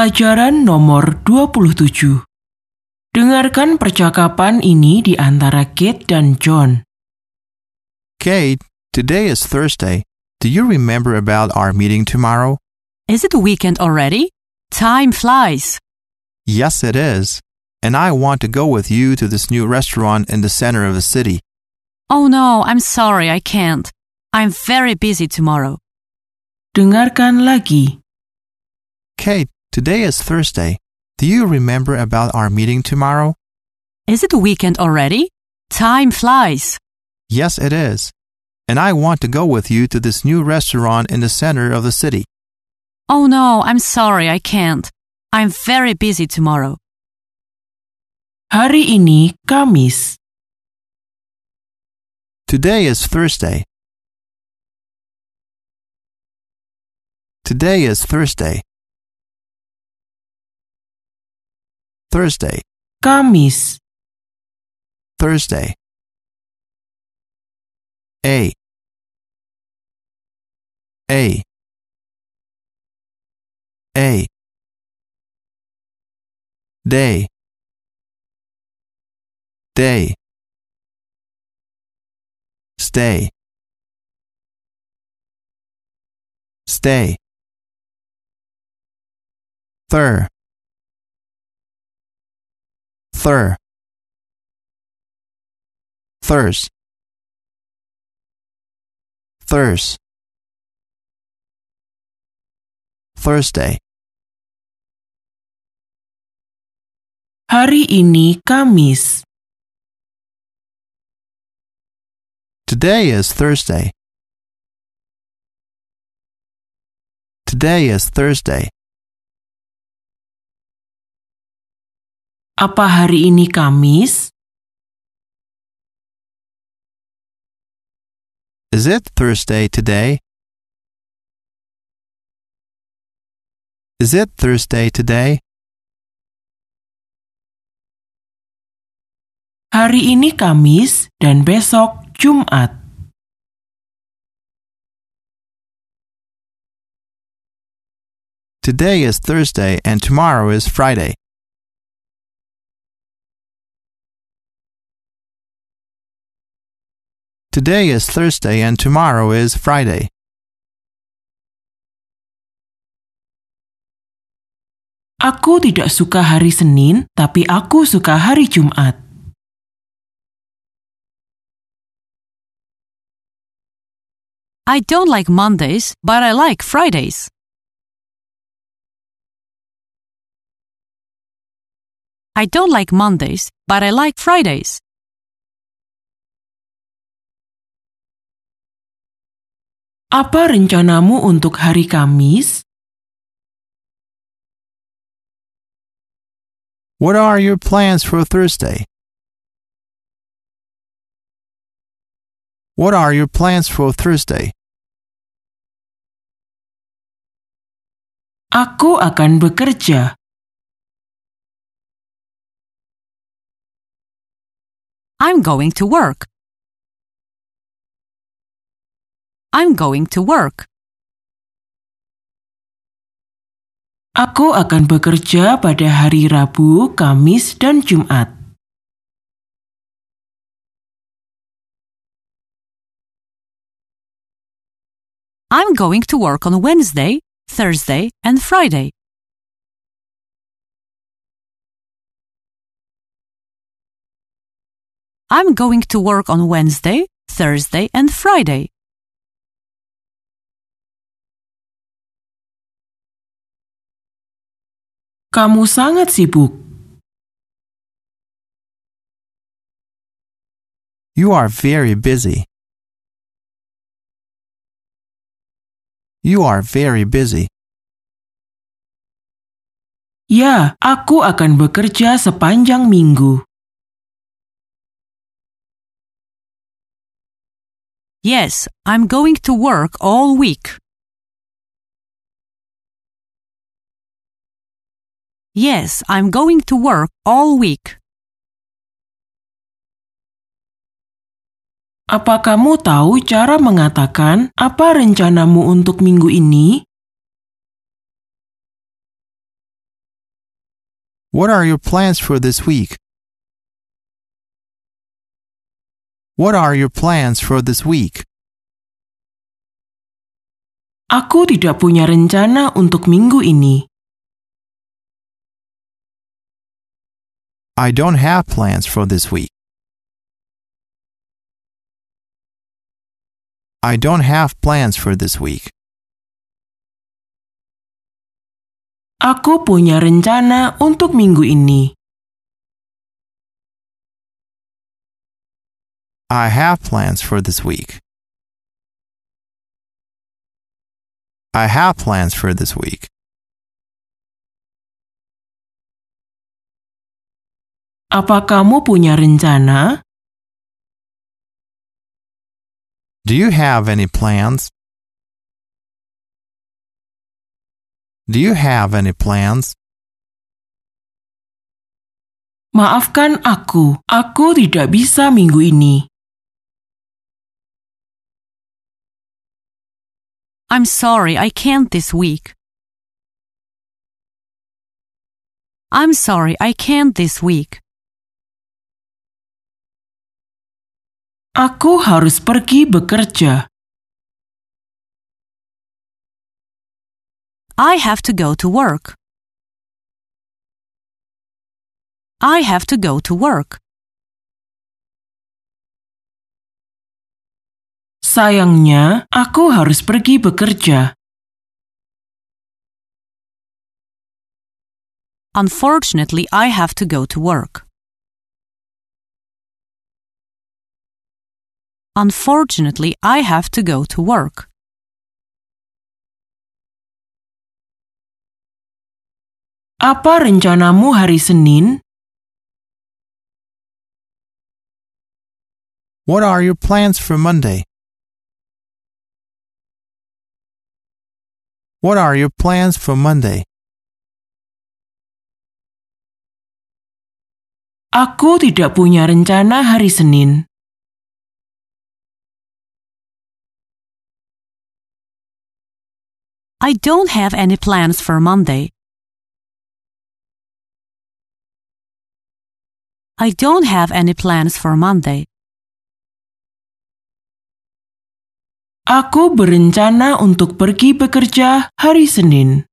Pelajaran nomor 27 Dengarkan percakapan ini di antara Kate dan John. Kate, today is Thursday. Do you remember about our meeting tomorrow? Is it the weekend already? Time flies. Yes, it is. And I want to go with you to this new restaurant in the center of the city. Oh no, I'm sorry, I can't. I'm very busy tomorrow. Dengarkan lagi. Kate, today is Thursday. Do you remember about our meeting tomorrow? Is it the weekend already? Time flies. Yes, it is. And I want to go with you to this new restaurant in the center of the city. Oh no, I'm sorry, I can't. I'm very busy tomorrow. Hari ini Kamis. Today is Thursday. Today is Thursday. Thursday, Kamis. Thursday. A. A. A. Day. Day. Stay. Stay. Thir. Thir. Thurs. Thurs. Thursday. Hari ini Kamis. Today is Thursday. Today is Thursday. Apa hari ini Kamis? Is it Thursday today? Is it Thursday today? Hari ini Kamis dan besok Jumat. Today is Thursday and tomorrow is Friday. Today is Thursday and tomorrow is Friday. Aku tidak suka hari Senin, tapi aku suka hari Jumat. I don't like Mondays, but I like Fridays. I don't like Mondays, but I like Fridays. Apa rencanamu untuk hari Kamis? What are your plans for Thursday? What are your plans for Thursday? Aku akan bekerja. I'm going to work. I'm going to work. Aku akan bekerja pada hari Rabu, Kamis, dan Jumat. I'm going to work on Wednesday, Thursday, and Friday. I'm going to work on Wednesday, Thursday, and Friday. Kamu sangat sibuk. You are very busy. You are very busy. Ya, aku akan bekerja sepanjang minggu. Yes, I'm going to work all week. Yes, I'm going to work all week. Apa kamu tahu cara mengatakan apa rencanamu untuk minggu ini? What are your plans for this week? What are your plans for this week? Aku tidak punya rencana untuk minggu ini. I don't have plans for this week. I don't have plans for this week. Aku punya rencana untuk minggu ini. I have plans for this week. I have plans for this week. Apa kamu punya rencana? Do you have any plans? Do you have any plans? Maafkan aku, aku tidak bisa minggu ini. I'm sorry, I can't this week. I'm sorry, I can't this week. Aku harus pergi bekerja. I have to go to work. I have to go to work. Sayangnya, aku harus pergi bekerja. Unfortunately, I have to go to work. Unfortunately, I have to go to work. Apa rencanamu hari Senin? What are your plans for Monday? What are your plans for Monday? Aku tidak punya rencana hari Senin. I don't have any plans for Monday. I don't have any plans for Monday. Aku berencana untuk pergi bekerja hari Senin.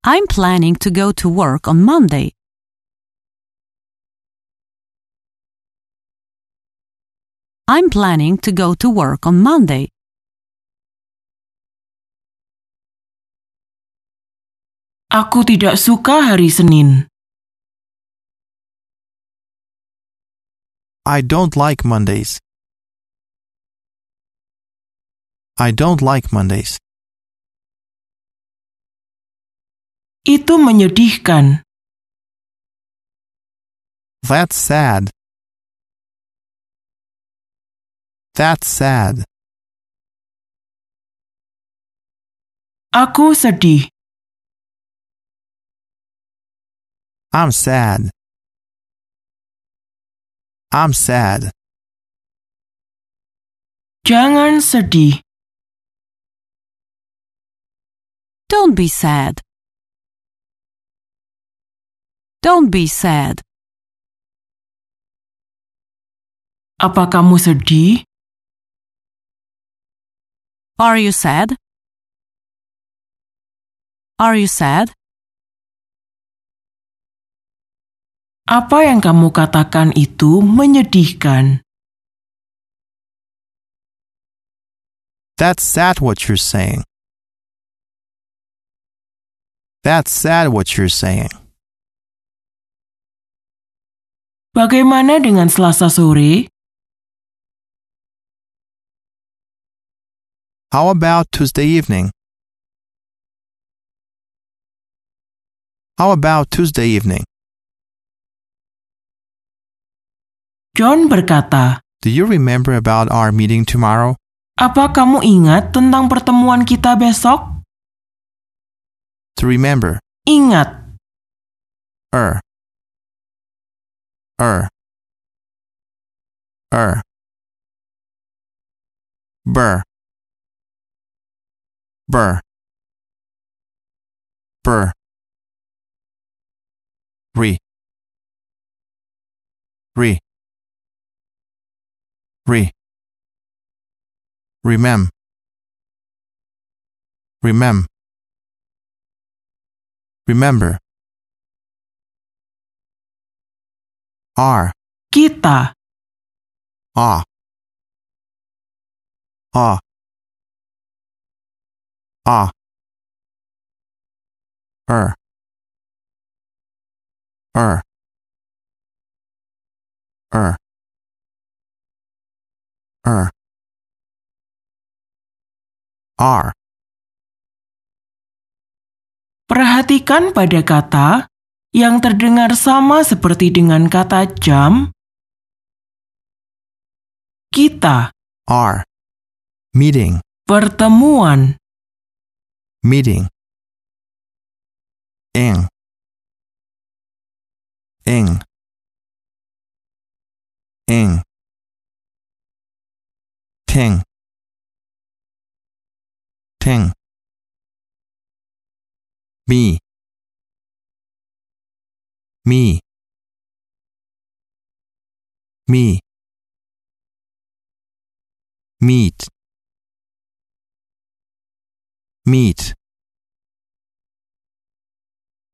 I'm planning to go to work on Monday. I'm planning to go to work on Monday. Aku tidak suka hari Senin. I don't like Mondays. I don't like Mondays. Itu menyedihkan. That's sad. That's sad. Aku sedih. I'm sad. I'm sad. Jangan sedih. Don't be sad. Don't be sad. Apa kamu sedih? Are you sad? Are you sad? Apa yang kamu katakan itu menyedihkan. That's sad what you're saying. That's sad what you're saying. Bagaimana dengan Selasa sore? How about Tuesday evening? How about Tuesday evening? John berkata, Do you remember about our meeting tomorrow? apa kamu ingat tentang pertemuan kita besok? To remember. Ingat, Er. Er. Er. Burr. Burr. Re. Re. Re. Remem. Remem. Remember. R. Kita. Ah. Ah. Ah. Er. Er. Er. Er. R. Perhatikan pada kata yang terdengar sama seperti dengan kata jam. Kita, R. Meeting. pertemuan, Meeting. Ing. Ing. Ing. Ting. Ting. Me. Me. Me. Meet. Meet.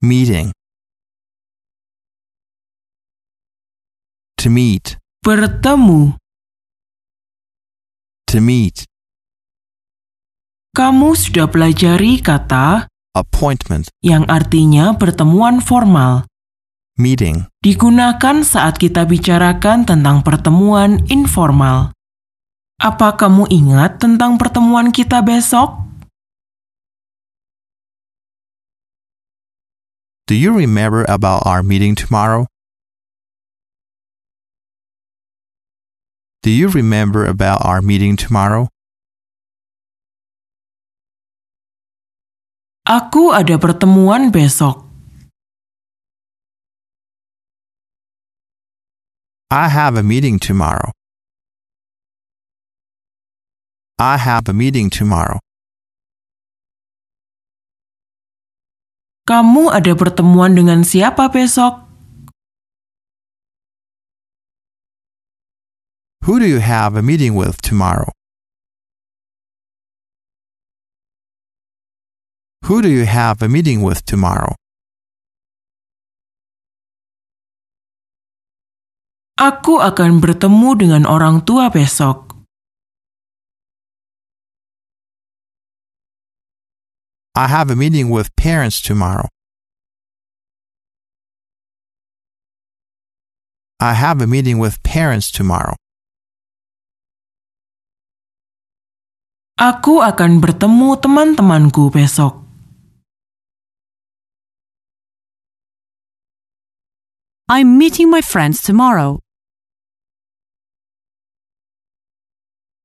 Meeting. To meet. bertemu. To meet. Kamu sudah pelajari kata Appointment. yang artinya pertemuan formal. Meeting. Digunakan saat kita bicarakan tentang pertemuan informal. Apa kamu ingat tentang pertemuan kita besok? Do you remember about our meeting tomorrow? Do you remember about our meeting tomorrow? Aku ada pertemuan besok. I have a meeting tomorrow. I have a meeting tomorrow. Kamu ada pertemuan dengan siapa besok? Who do you have a meeting with tomorrow? Who do you have a meeting with tomorrow? Aku akan bertemu dengan orang tua besok. I have a meeting with parents tomorrow. I have a meeting with parents tomorrow. Aku akan bertemu teman-temanku besok. I'm meeting my friends tomorrow.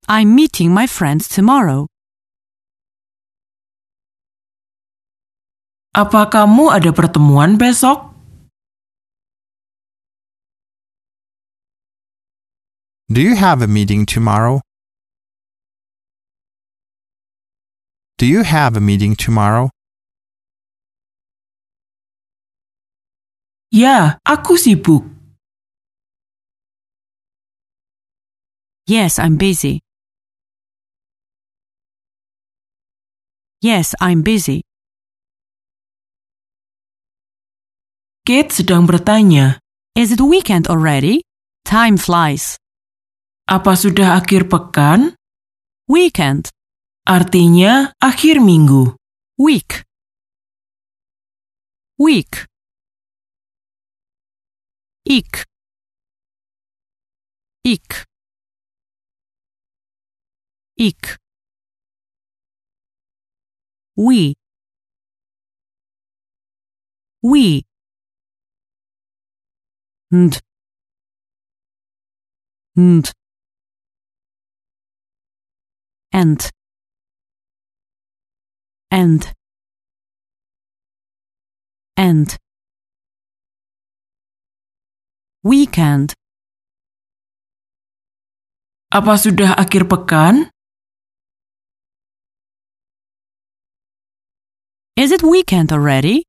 I'm meeting my friends tomorrow. Apa kamu ada pertemuan besok? Do you have a meeting tomorrow? Do you have a meeting tomorrow? Ya, aku sibuk. Yes, I'm busy. Yes, I'm busy. Kate sedang bertanya, Is it weekend already? Time flies. apa sudah akhir pekan? Weekend. Artinya akhir minggu. Week. Week. Ik. Ik. Ik. We. We. And. And. And. And. And. Weekend. Apa sudah akhir pekan? Is it weekend already?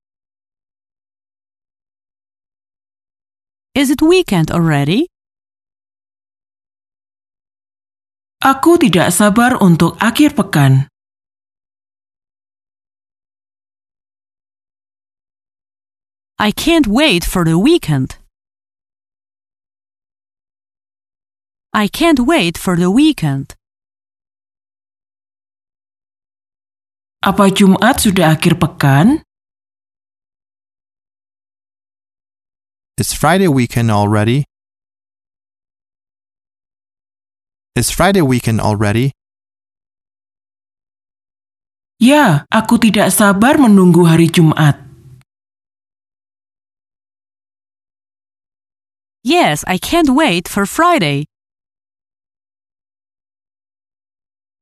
Is it weekend already? Aku tidak sabar untuk akhir pekan. I can't wait for the weekend. I can't wait for the weekend. Apa Jumat sudah akhir pekan? It's Friday weekend already. It's Friday weekend already. Ya, aku tidak sabar menunggu hari Jumat. Yes, I can't wait for Friday.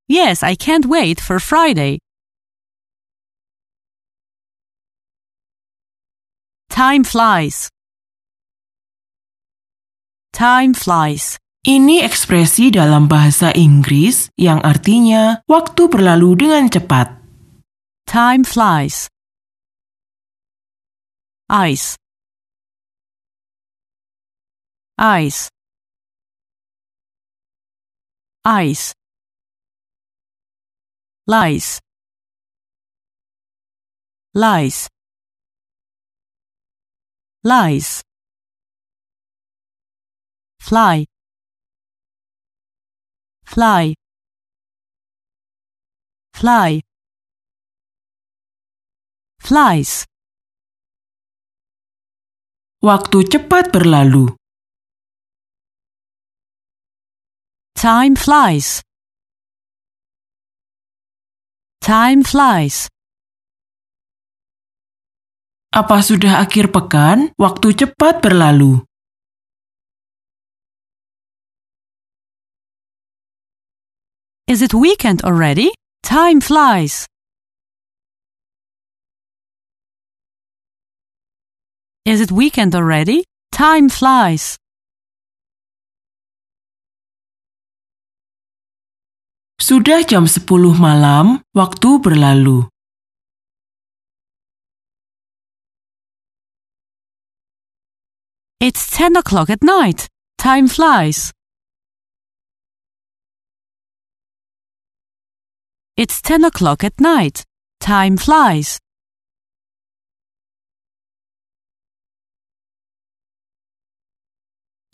Yes, I can't wait for Friday. Time flies. Time flies. Ini ekspresi dalam bahasa Inggris yang artinya waktu berlalu dengan cepat. Time flies. Ice. Ice. Ice. Lies. Lies. Lies. Fly. Fly. Fly. Flies. Waktu cepat berlalu. Time flies. Time flies. Apa sudah akhir pekan? Waktu cepat berlalu. Is it weekend already? Time flies. Is it weekend already? Time flies. Sudah jam 10 malam, waktu berlalu. It's 10 o'clock at night. Time flies. It's 10 o'clock at night. Time flies.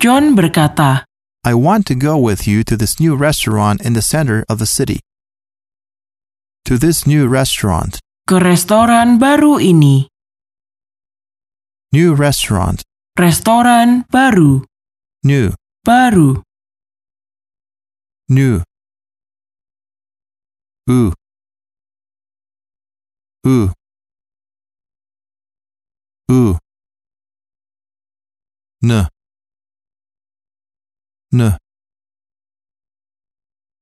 John berkata, I want to go with you to this new restaurant in the center of the city. To this new restaurant. ke restoran baru ini. New restaurant. Restoran baru. New. Baru. New. Ooh. Ooh. Ooh. N. N.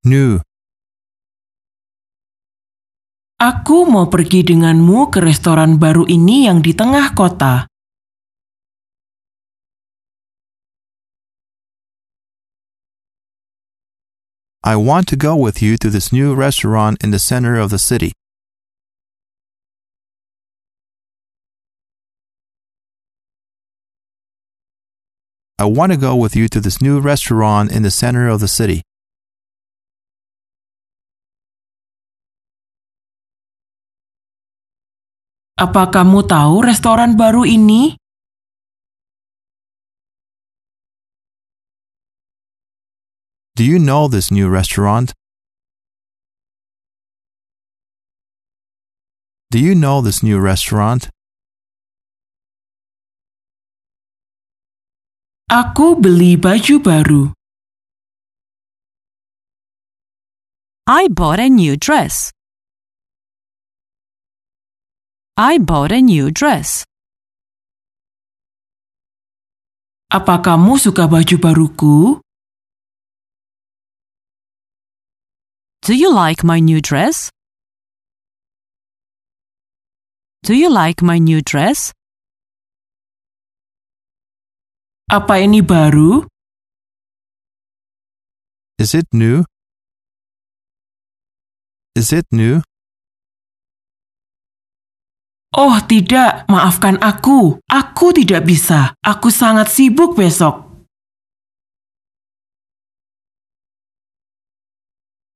New. Aku mau pergi denganmu ke restoran baru ini yang di tengah kota. I want to go with you to this new restaurant in the center of the city. I want to go with you to this new restaurant in the center of the city. Apa kamu tahu restoran baru ini? Do you know this new restaurant? Do you know this new restaurant? Aku beli baju baru. I bought a new dress. I bought a new dress. Apa kamu suka baju baruku? Do you like my new dress? Do you like my new dress? Apa ini baru? Is it new? Is it new? Oh tidak, maafkan aku. Aku tidak bisa. Aku sangat sibuk besok.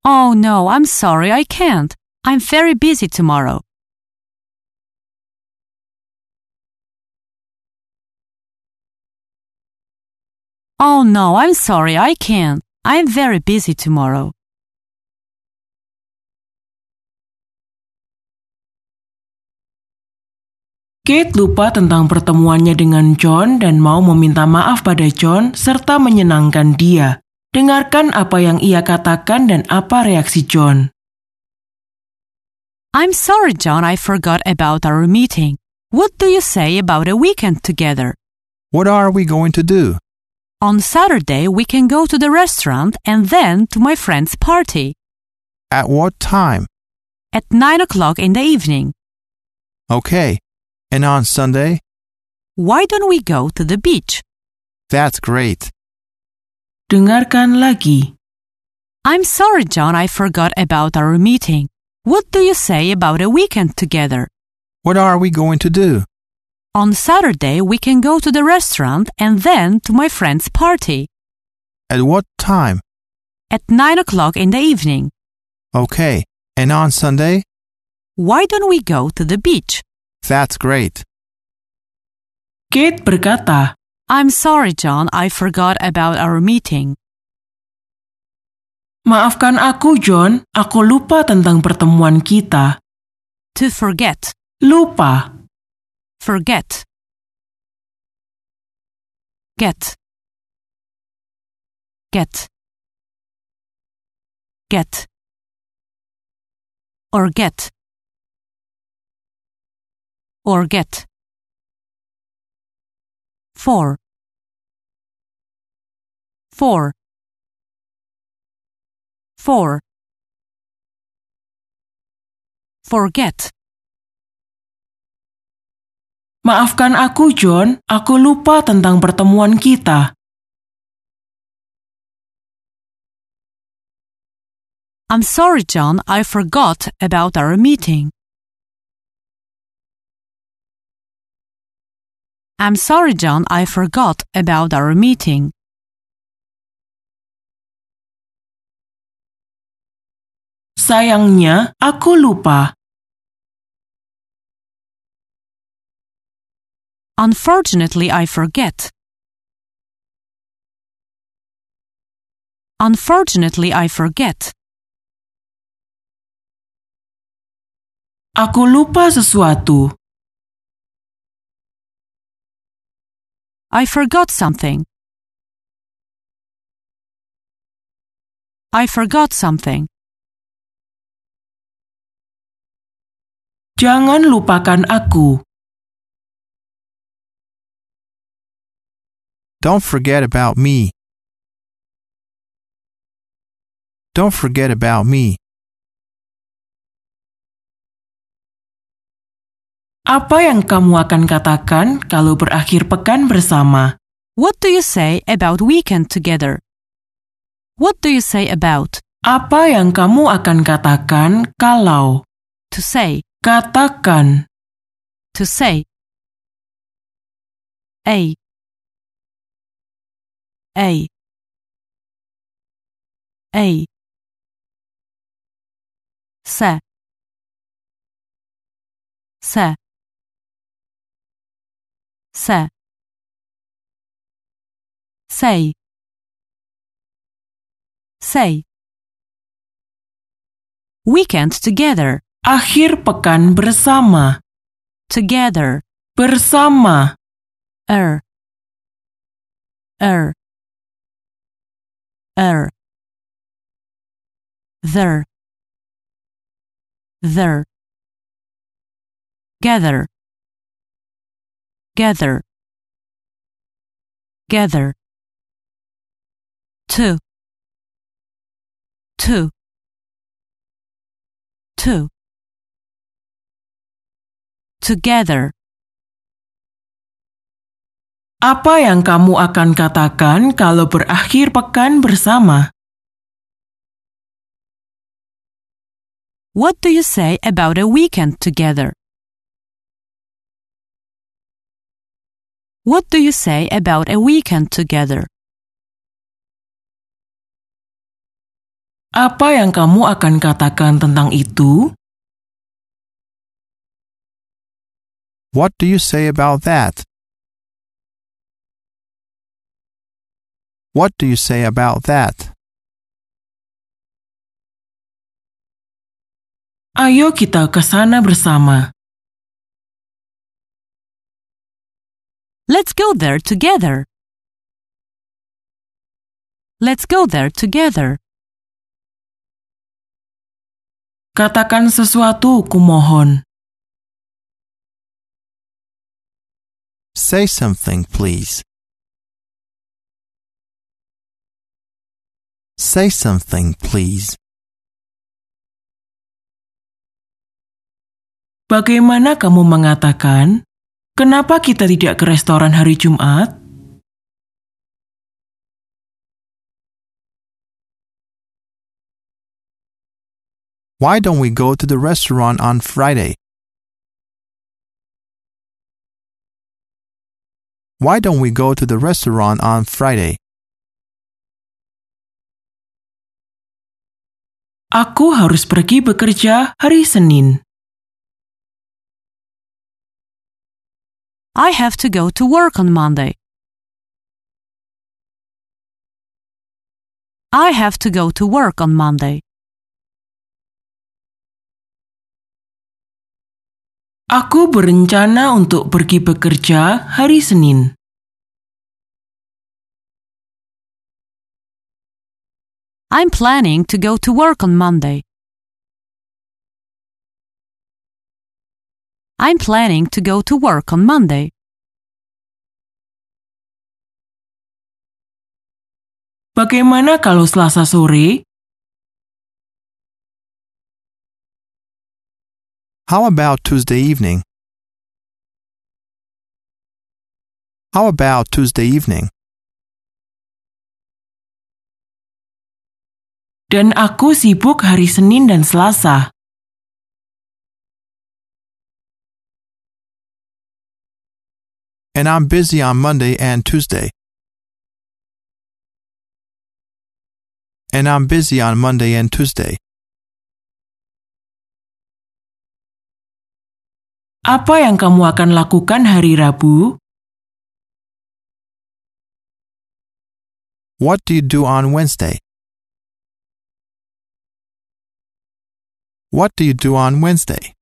Oh no, I'm sorry, I can't. I'm very busy tomorrow. Oh no, I'm sorry, I can't. I'm very busy tomorrow. Kate lupa tentang pertemuannya dengan John dan mau meminta maaf pada John serta menyenangkan dia. Dengarkan apa yang ia katakan dan apa reaksi John. I'm sorry, John, I forgot about our meeting. What do you say about a weekend together? What are we going to do? On Saturday, we can go to the restaurant and then to my friend's party At what time? at 9 o'clock in the evening. Okay. And on Sunday? Why don't we go to the beach? That's great. Dengarkan lagi. I'm sorry, John, I forgot about our meeting. What do you say about a weekend together? What are we going to do? On Saturday, we can go to the restaurant and then to my friend's party At what time? at 9 o'clock in the evening. Okay. And on Sunday? Why don't we go to the beach? That's great. Kate berkata, I'm sorry, John, I forgot about our meeting. Maafkan aku, John. Aku lupa tentang pertemuan kita. To forget, Lupa. forget. Get, get, get, or get, or get. For, for, for, forget. Maafkan aku, John. Aku lupa tentang pertemuan kita. I'm sorry, John, I forgot about our meeting. I'm sorry, John, I forgot about our meeting. Sayangnya, aku lupa. Unfortunately, I forget. Unfortunately, I forget. Aku lupa sesuatu. I forgot something. I forgot something. Jangan lupakan aku. Don't forget about me. Don't forget about me. Apa yang kamu akan katakan kalau berakhir pekan bersama? What do you say about weekend together? What do you say about? Apa yang kamu akan katakan kalau? To say. Katakan. To say. A. A. A. Se. Se. Se. Say. Say. Weekend together. Akhir pekan bersama. Together. Bersama. er er er there there gather gather. Gather. Two two two together. Apa yang kamu akan katakan kalau berakhir pekan bersama? What do you say about a weekend together? What do you say about a weekend together? Apa yang kamu akan katakan tentang itu? What do you say about that? What do you say about that? Ayo kita ke sana bersama. Let's go there together. Let's go there together. Katakan sesuatu, kumohon. Say something, please. Say something, please. Bagaimana kamu mengatakan? Kenapa kita tidak ke restoran hari Jumat? Why don't we go to the restaurant on Friday? Why don't we go to the restaurant on Friday? Aku harus pergi bekerja hari Senin. I have to go to work on Monday. I have to go to work on Monday. Aku berencana untuk pergi bekerja hari Senin. I'm planning to go to work on Monday. I'm planning to go to work on Monday. Bagaimana kalau Selasa sore? How about Tuesday evening? How about Tuesday evening? Dan aku sibuk hari Senin dan Selasa. And I'm busy on Monday and Tuesday. And I'm busy on Monday and Tuesday. Apa yang kamu akan lakukan hari Rabu? What do you do on Wednesday? What do you do on Wednesday?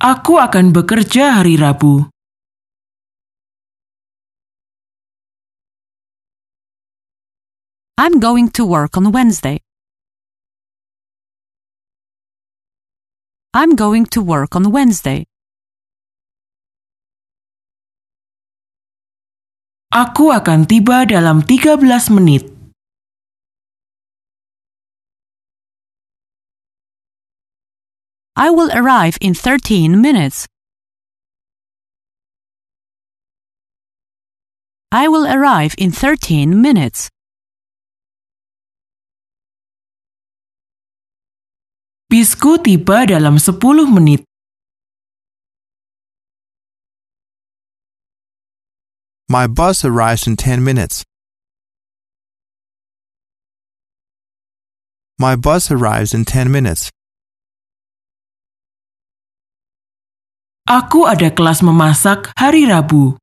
Aku akan bekerja hari Rabu. I'm going to work on Wednesday. I'm going to work on Wednesday. Aku akan tiba dalam 13 menit. I will arrive in 13 minutes. I will arrive in 13 minutes. Bisku tiba dalam 10 menit. My bus arrives in 10 minutes. My bus arrives in 10 minutes. Aku ada kelas memasak hari Rabu.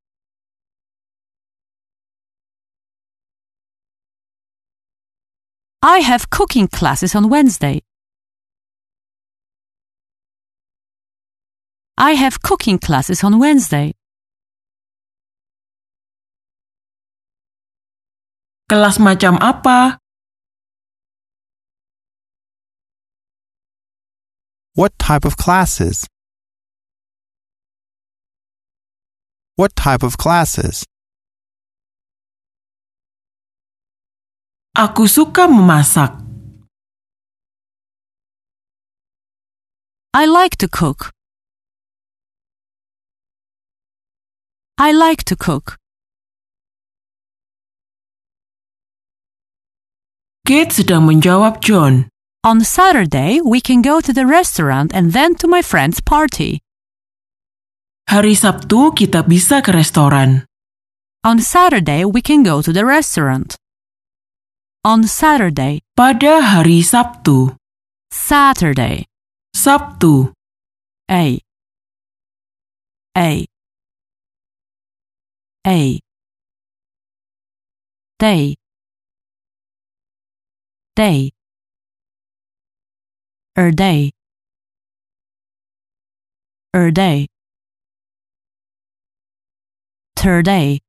I have cooking classes on Wednesday. I have cooking classes on Wednesday. Kelas macam apa? What type of classes? What type of classes? Aku suka memasak. I like to cook. I like to cook. Kate sedang menjawab John. On Saturday, we can go to the restaurant and then to my friend's party. Hari Sabtu kita bisa ke restoran. On Saturday, we can go to the restaurant. On Saturday, Pada hari Sabtu. Saturday, Sabtu. A. A. A. Day. Day. Er day. Er day. Today.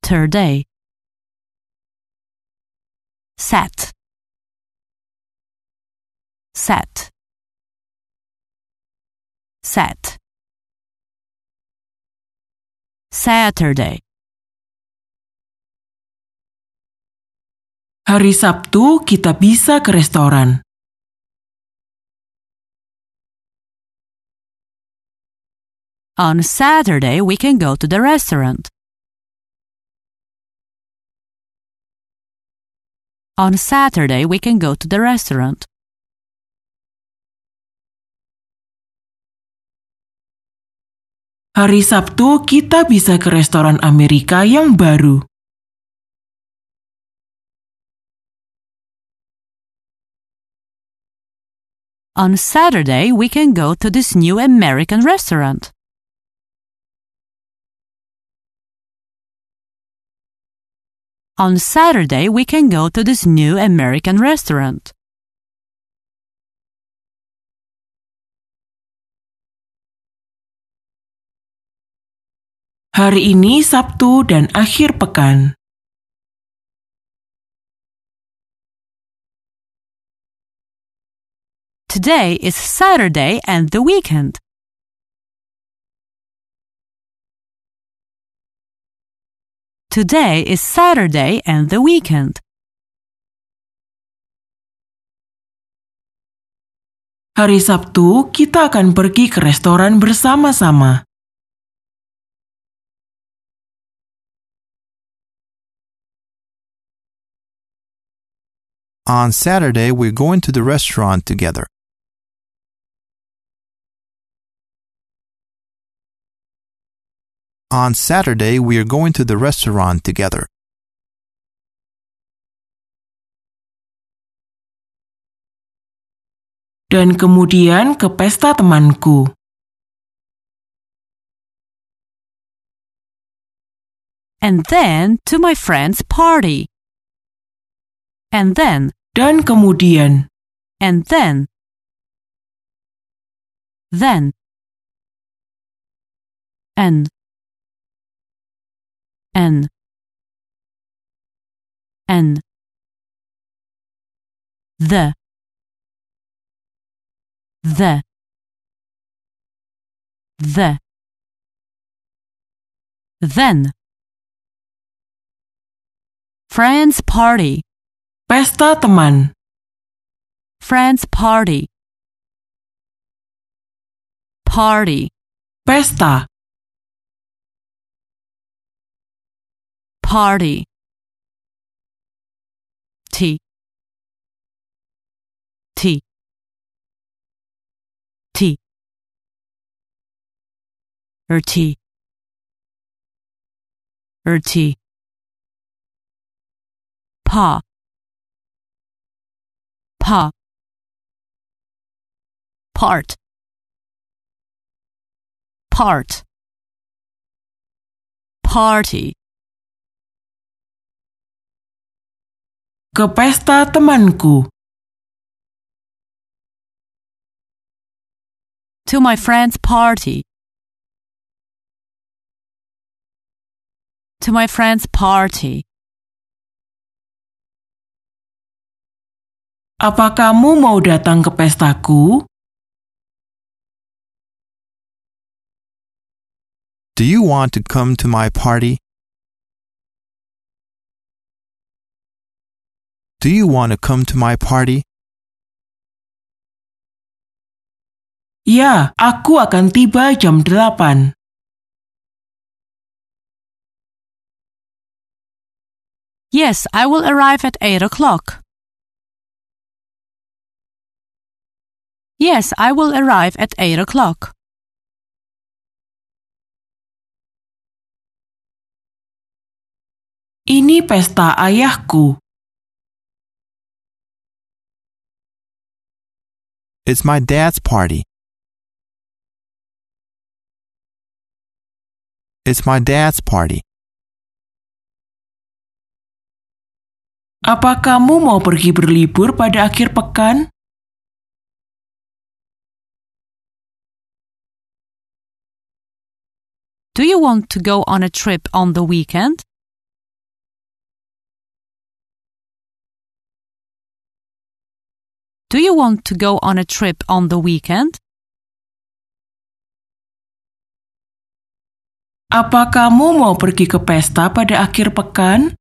Today. Set. Set. Set. Saturday. Hari Sabtu kita bisa ke restoran. On Saturday, we can go to the restaurant. On Saturday, we can go to the restaurant. Hari Sabtu kita bisa ke restoran Amerika yang baru. On Saturday, we can go to this new American restaurant. On Saturday, we can go to this new American restaurant. Hari ini Sabtu dan akhir pekan. Today is Saturday and the weekend. Today is Saturday and the weekend. Hari Sabtu kita akan pergi ke restoran bersama-sama. On Saturday, we're going to the restaurant together. On Saturday, we are going to the restaurant together. Dan kemudian ke pesta temanku. And then to my friend's party. And then, Dan kemudian, and then. Then. And. And. n The. The. The. Then. Friends party. pesta teman. Friends party. Party. Pesta. Party. T. T. T. Er T. Er T. Pa. Pa. Part. Part. Party. Ke pesta temanku. To my friend's party. To my friend's party. Apa kamu mau datang ke pestaku? Do you want to come to my party? Do you want to come to my party? Ya, aku akan tiba jam delapan. Yes, I will arrive at 8 o'clock. Yes, I will arrive at 8 o'clock. Ini pesta ayahku. It's my dad's party. It's my dad's party. Apa kamu mau pergi berlibur pada akhir pekan? Do you want to go on a trip on the weekend? Do you want to go on a trip on the weekend? Apa kamu mau pergi ke pesta pada akhir pekan?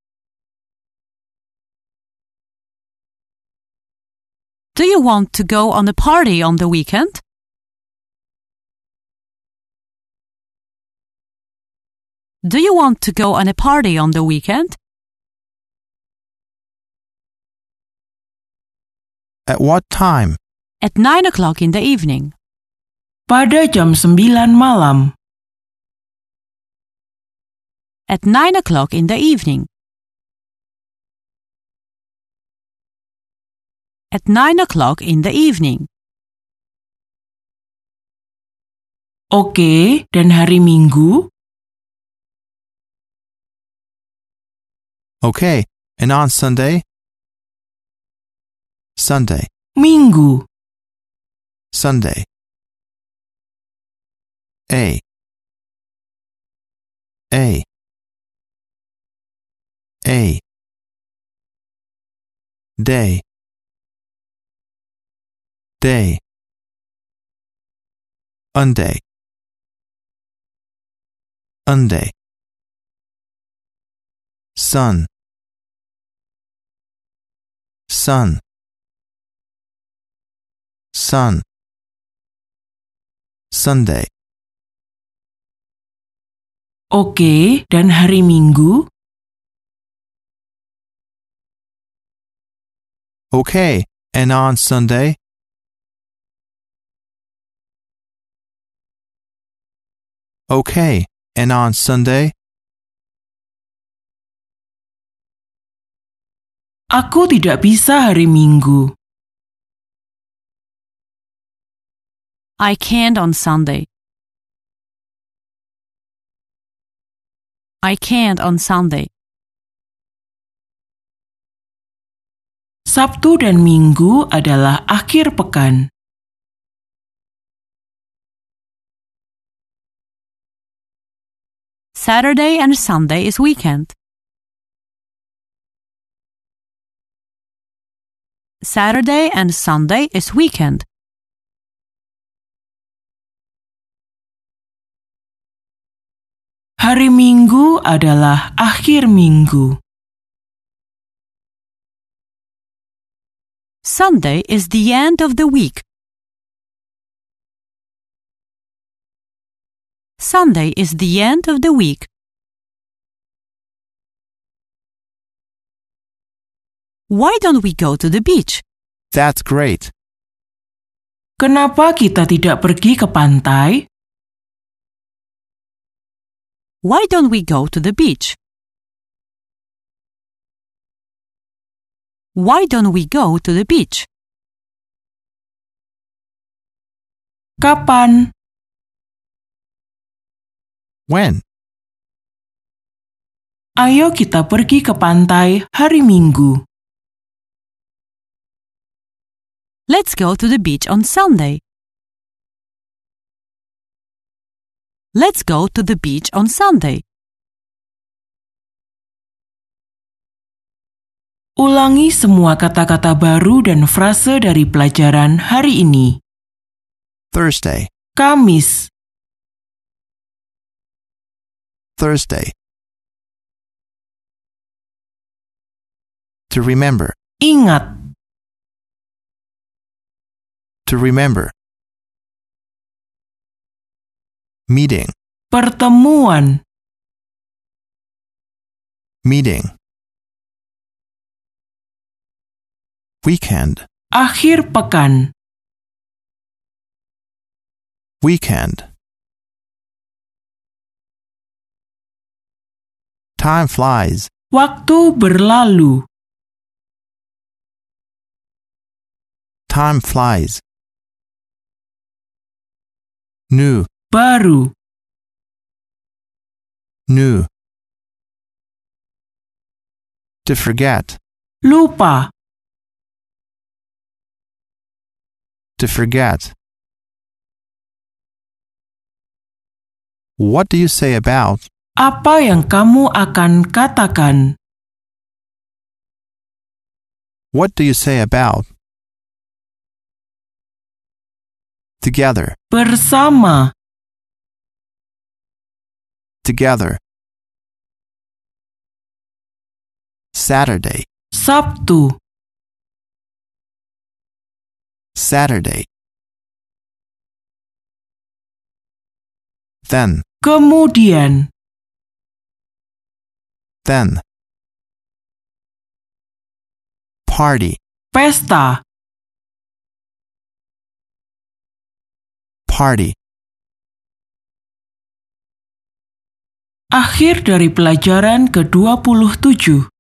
Do you want to go on a party on the weekend? Do you want to go on a party on the weekend? At what time? At 9 o'clock in the evening. Pada jam 9 malam. At 9 o'clock in the evening. At 9 o'clock in the evening. Oke, dan hari Minggu? Okay. And on Sunday? Sunday. Minggu. Sunday. A. A. A. Day. Day. Unday. Unday. Sun. Sun. Sun. Sunday. Oke, dan hari Minggu? Okay. And on Sunday? Okay. And on Sunday? Aku tidak bisa hari Minggu. I can't on Sunday. I can't on Sunday. Sabtu dan Minggu adalah akhir pekan. Saturday and Sunday is weekend. Saturday and Sunday is weekend. Hari Minggu adalah akhir minggu. Sunday is the end of the week. Sunday is the end of the week. Why don't we go to the beach? That's great. Kenapa kita tidak pergi ke pantai? Why don't we go to the beach? Why don't we go to the beach? Kapan? When? Ayo kita pergi ke pantai hari Minggu. Let's go to the beach on Sunday. Let's go to the beach on Sunday. Ulangi semua kata-kata baru dan frase dari pelajaran hari ini. Thursday. Kamis, Thursday. To remember. ingat, To remember. Meeting. pertemuan, Meeting. Weekend. akhir pekan, Weekend. Time flies. Waktu berlalu. Time flies. New, Baru. new. To forget, Lupa. to forget. What do you say about? Apa yang kamu akan katakan? What do you say about? Together, Bersama. Together. Saturday, Sabtu. Saturday. Then, Kemudian. then. Party, Pesta. party. Akhir dari pelajaran ke-27.